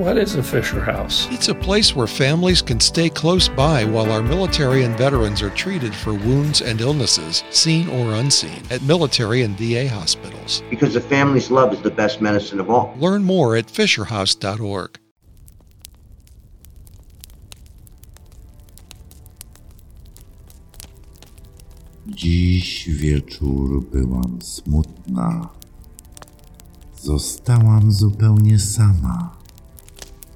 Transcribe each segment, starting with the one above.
What is a Fisher House? It's a place where families can stay close by while our military and veterans are treated for wounds and illnesses, seen or unseen, at military and VA hospitals. Because the family's love is the best medicine of all. Learn more at FisherHouse.org. Dziś wieczór byłam smutna. Zostałam zupełnie sama.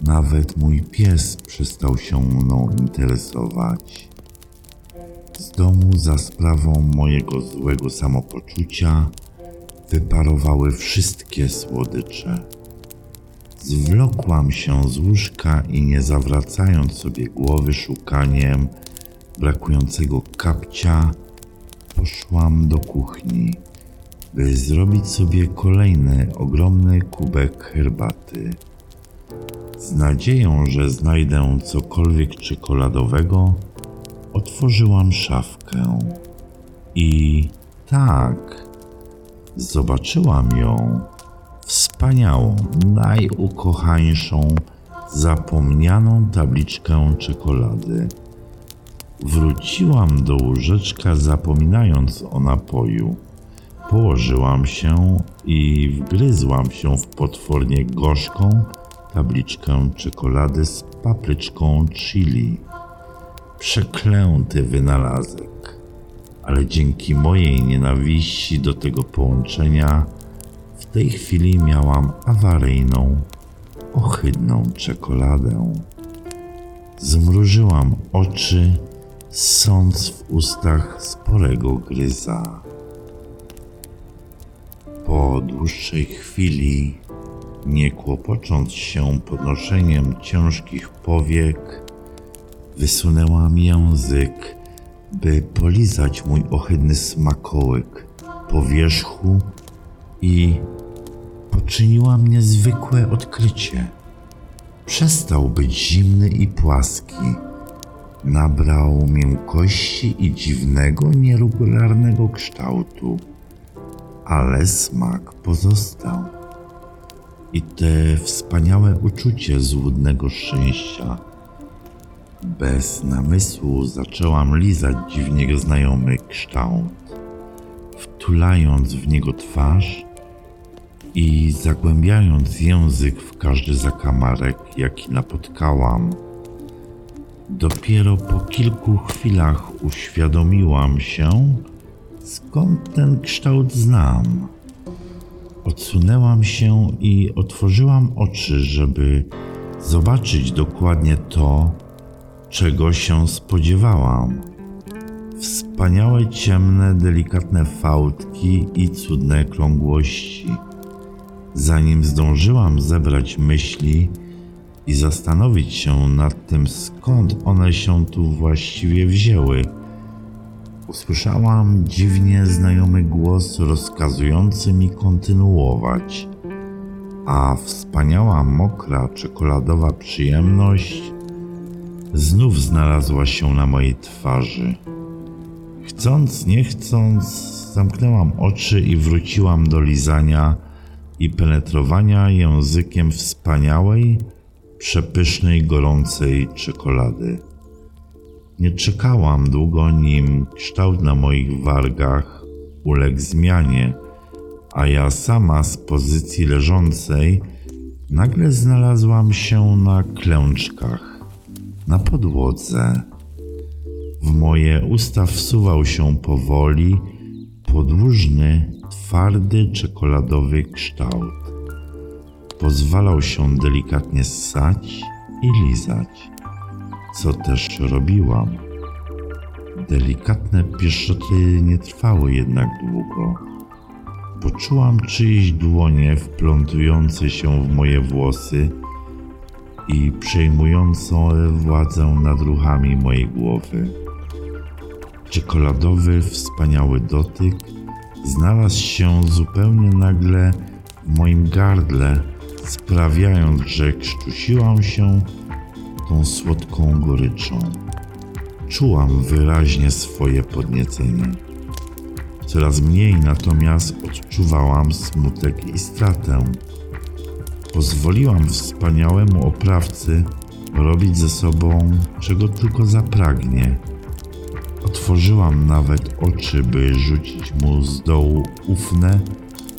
Nawet mój pies przestał się mną interesować. Z domu za sprawą mojego złego samopoczucia wyparowały wszystkie słodycze. Zwlokłam się z łóżka i nie zawracając sobie głowy szukaniem brakującego kapcia, poszłam do kuchni, by zrobić sobie kolejny ogromny kubek herbaty. Z nadzieją, że znajdę cokolwiek czekoladowego, otworzyłam szafkę. I tak, zobaczyłam ją, wspaniałą, najukochańszą, zapomnianą tabliczkę czekolady. Wróciłam do łóżeczka, zapominając o napoju. Położyłam się i wgryzłam się w potwornie gorzką tabliczkę czekolady z papryczką chili. Przeklęty wynalazek, ale dzięki mojej nienawiści do tego połączenia w tej chwili miałam awaryjną, ohydną czekoladę. Zmrużyłam oczy, sąc w ustach sporego gryza. Po dłuższej chwili, nie kłopocząc się podnoszeniem ciężkich powiek, wysunęłam język, by polizać mój ohydny smakołyk po wierzchu i poczyniłam niezwykłe odkrycie. Przestał być zimny i płaski. Nabrał miękkości i dziwnego, nieregularnego kształtu, ale smak pozostał. I te wspaniałe uczucie złudnego szczęścia. Bez namysłu zaczęłam lizać dziwnie znajomy kształt, wtulając w niego twarz i zagłębiając język w każdy zakamarek, jaki napotkałam. Dopiero po kilku chwilach uświadomiłam się, skąd ten kształt znam. Odsunęłam się i otworzyłam oczy, żeby zobaczyć dokładnie to, czego się spodziewałam. Wspaniałe, ciemne, delikatne fałdki i cudne krągłości. Zanim zdążyłam zebrać myśli i zastanowić się nad tym, skąd one się tu właściwie wzięły, usłyszałam dziwnie znajomy głos rozkazujący mi kontynuować, a wspaniała, mokra, czekoladowa przyjemność znów znalazła się na mojej twarzy. Chcąc, nie chcąc, zamknęłam oczy i wróciłam do lizania i penetrowania językiem wspaniałej, przepysznej, gorącej czekolady. Nie czekałam długo, nim kształt na moich wargach uległ zmianie, a ja sama z pozycji leżącej nagle znalazłam się na klęczkach, na podłodze. W moje usta wsuwał się powoli podłużny, twardy, czekoladowy kształt. Pozwalał się delikatnie ssać i lizać, co też robiłam. Delikatne pieszczoty nie trwały jednak długo. Poczułam czyjeś dłonie wplątujące się w moje włosy i przejmującą władzę nad ruchami mojej głowy. Czekoladowy, wspaniały dotyk znalazł się zupełnie nagle w moim gardle, sprawiając, że krztusiłam się tą słodką goryczą. Czułam wyraźnie swoje podniecenie. Coraz mniej natomiast odczuwałam smutek i stratę. Pozwoliłam wspaniałemu oprawcy robić ze sobą, czego tylko zapragnie. Otworzyłam nawet oczy, by rzucić mu z dołu ufne,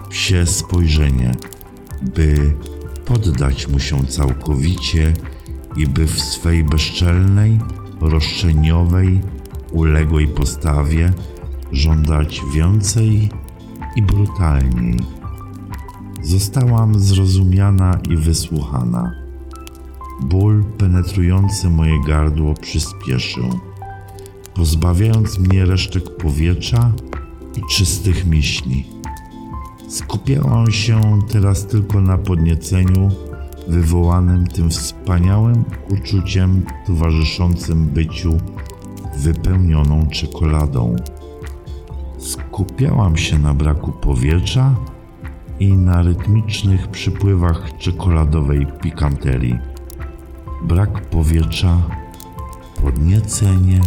psie spojrzenie, by poddać mu się całkowicie i by w swej bezczelnej, roszczeniowej, uległej postawie żądać więcej i brutalniej. Zostałam zrozumiana i wysłuchana. Ból penetrujący moje gardło przyspieszył, pozbawiając mnie resztek powietrza i czystych myśli. Skupiałam się teraz tylko na podnieceniu wywołanym tym wspaniałym uczuciem towarzyszącym byciu wypełnioną czekoladą. Skupiałam się na braku powietrza i na rytmicznych przypływach czekoladowej pikanterii. Brak powietrza, podniecenie,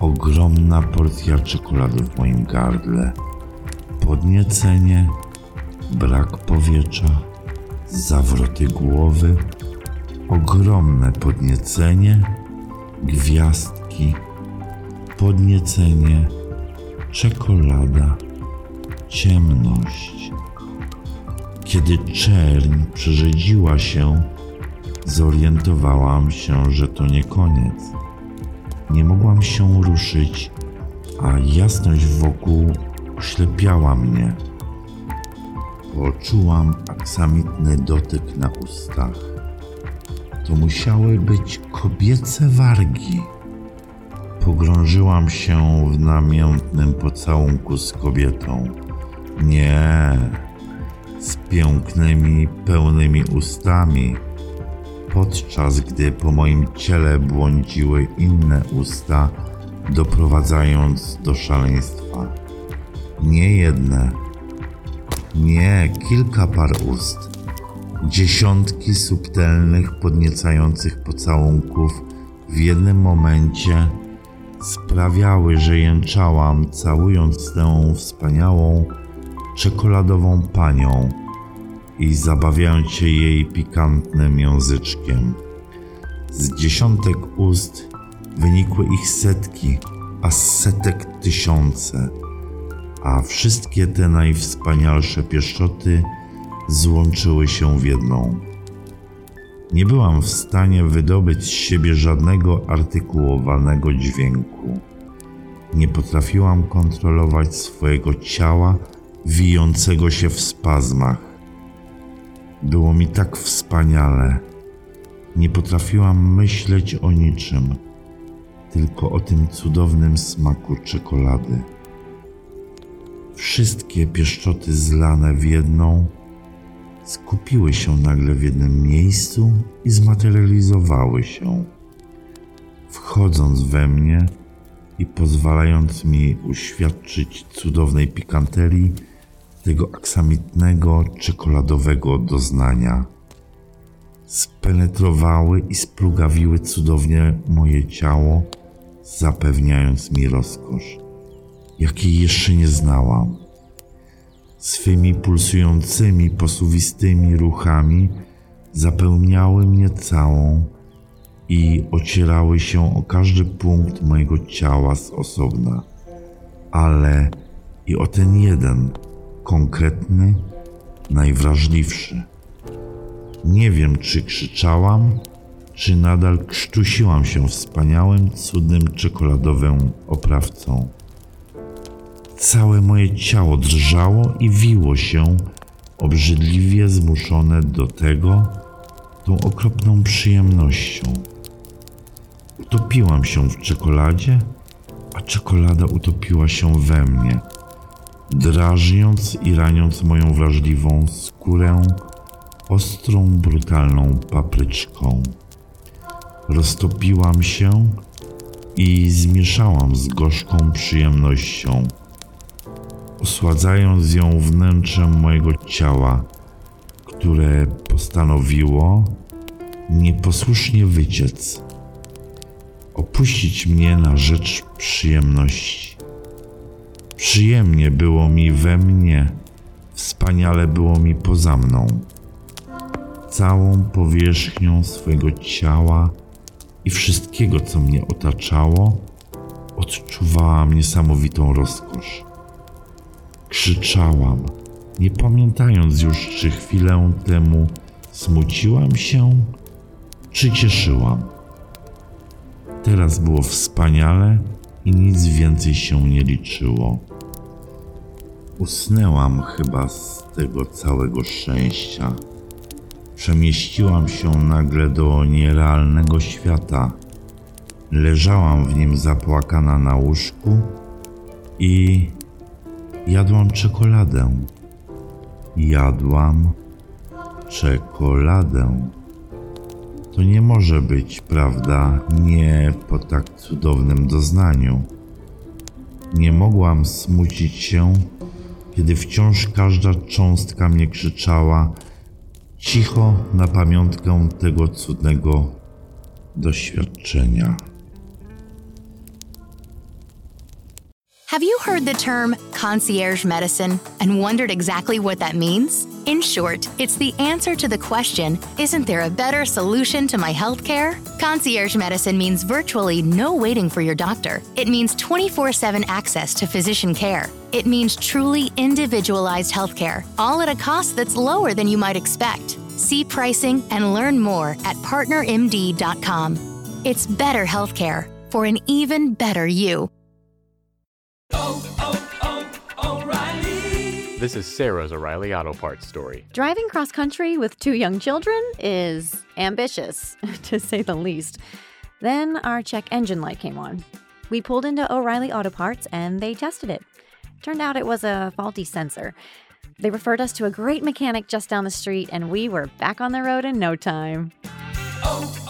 ogromna porcja czekolady w moim gardle, podniecenie, brak powietrza, zawroty głowy, ogromne podniecenie, gwiazdki, podniecenie, czekolada, ciemność. Kiedy czerń przerzedziła się, zorientowałam się, że to nie koniec. Nie mogłam się ruszyć, a jasność wokół oślepiała mnie. Poczułam aksamitny dotyk na ustach. To musiały być kobiece wargi. Pogrążyłam się w namiętnym pocałunku z kobietą. Nie, z pięknymi, pełnymi ustami, podczas gdy po moim ciele błądziły inne usta, doprowadzając do szaleństwa. Nie jedne, nie kilka par ust, dziesiątki subtelnych, podniecających pocałunków w jednym momencie sprawiały, że jęczałam, całując tę wspaniałą, czekoladową panią i zabawiając się jej pikantnym języczkiem. Z dziesiątek ust wynikły ich setki, a z setek tysiące, a wszystkie te najwspanialsze pieszczoty złączyły się w jedną. Nie byłam w stanie wydobyć z siebie żadnego artykułowanego dźwięku. Nie potrafiłam kontrolować swojego ciała wijącego się w spazmach. Było mi tak wspaniale. Nie potrafiłam myśleć o niczym, tylko o tym cudownym smaku czekolady. Wszystkie pieszczoty zlane w jedną skupiły się nagle w jednym miejscu i zmaterializowały się, wchodząc we mnie i pozwalając mi uświadczyć cudownej pikanterii tego aksamitnego, czekoladowego doznania. Spenetrowały i splugawiły cudownie moje ciało, zapewniając mi rozkosz, jakiej jeszcze nie znałam. Swymi pulsującymi, posuwistymi ruchami zapełniały mnie całą i ocierały się o każdy punkt mojego ciała z osobna, ale i o ten jeden, konkretny, najwrażliwszy. Nie wiem, czy krzyczałam, czy nadal krztusiłam się wspaniałym, cudnym czekoladowym oprawcą. Całe moje ciało drżało i wiło się, obrzydliwie zmuszone do tego tą okropną przyjemnością. Utopiłam się w czekoladzie, a czekolada utopiła się we mnie, drażniąc i raniąc moją wrażliwą skórę ostrą, brutalną papryczką. Roztopiłam się i zmieszałam z gorzką przyjemnością, osładzając ją wnętrzem mojego ciała, które postanowiło nieposłusznie wyciec, opuścić mnie na rzecz przyjemności. Przyjemnie było mi we mnie, wspaniale było mi poza mną. Całą powierzchnią swojego ciała i wszystkiego, co mnie otaczało, odczuwałam niesamowitą rozkosz. Krzyczałam, nie pamiętając już, czy chwilę temu smuciłam się, czy cieszyłam. Teraz było wspaniale i nic więcej się nie liczyło. Usnęłam chyba z tego całego szczęścia. Przemieściłam się nagle do nierealnego świata. Leżałam w nim zapłakana na łóżku i jadłam czekoladę. Jadłam czekoladę. To nie może być prawda, nie po tak cudownym doznaniu. Nie mogłam smucić się, kiedy wciąż każda cząstka mnie krzyczała cicho na pamiątkę tego cudnego doświadczenia. Have you heard the term concierge medicine and wondered exactly what that means? In short, it's the answer to the question Isn't there a better solution to my healthcare? Concierge medicine means virtually no waiting for your doctor. It means 24 7 access to physician care. It means truly individualized healthcare, all at a cost that's lower than you might expect. See pricing and learn more at partnermd.com. It's better healthcare for an even better you. This is Sarah's O'Reilly Auto Parts story. Driving cross country with two young children is ambitious, to say the least. Then our check engine light came on. We pulled into O'Reilly Auto Parts and they tested it. Turned out it was a faulty sensor. They referred us to a great mechanic just down the street, and we were back on the road in no time. Oh,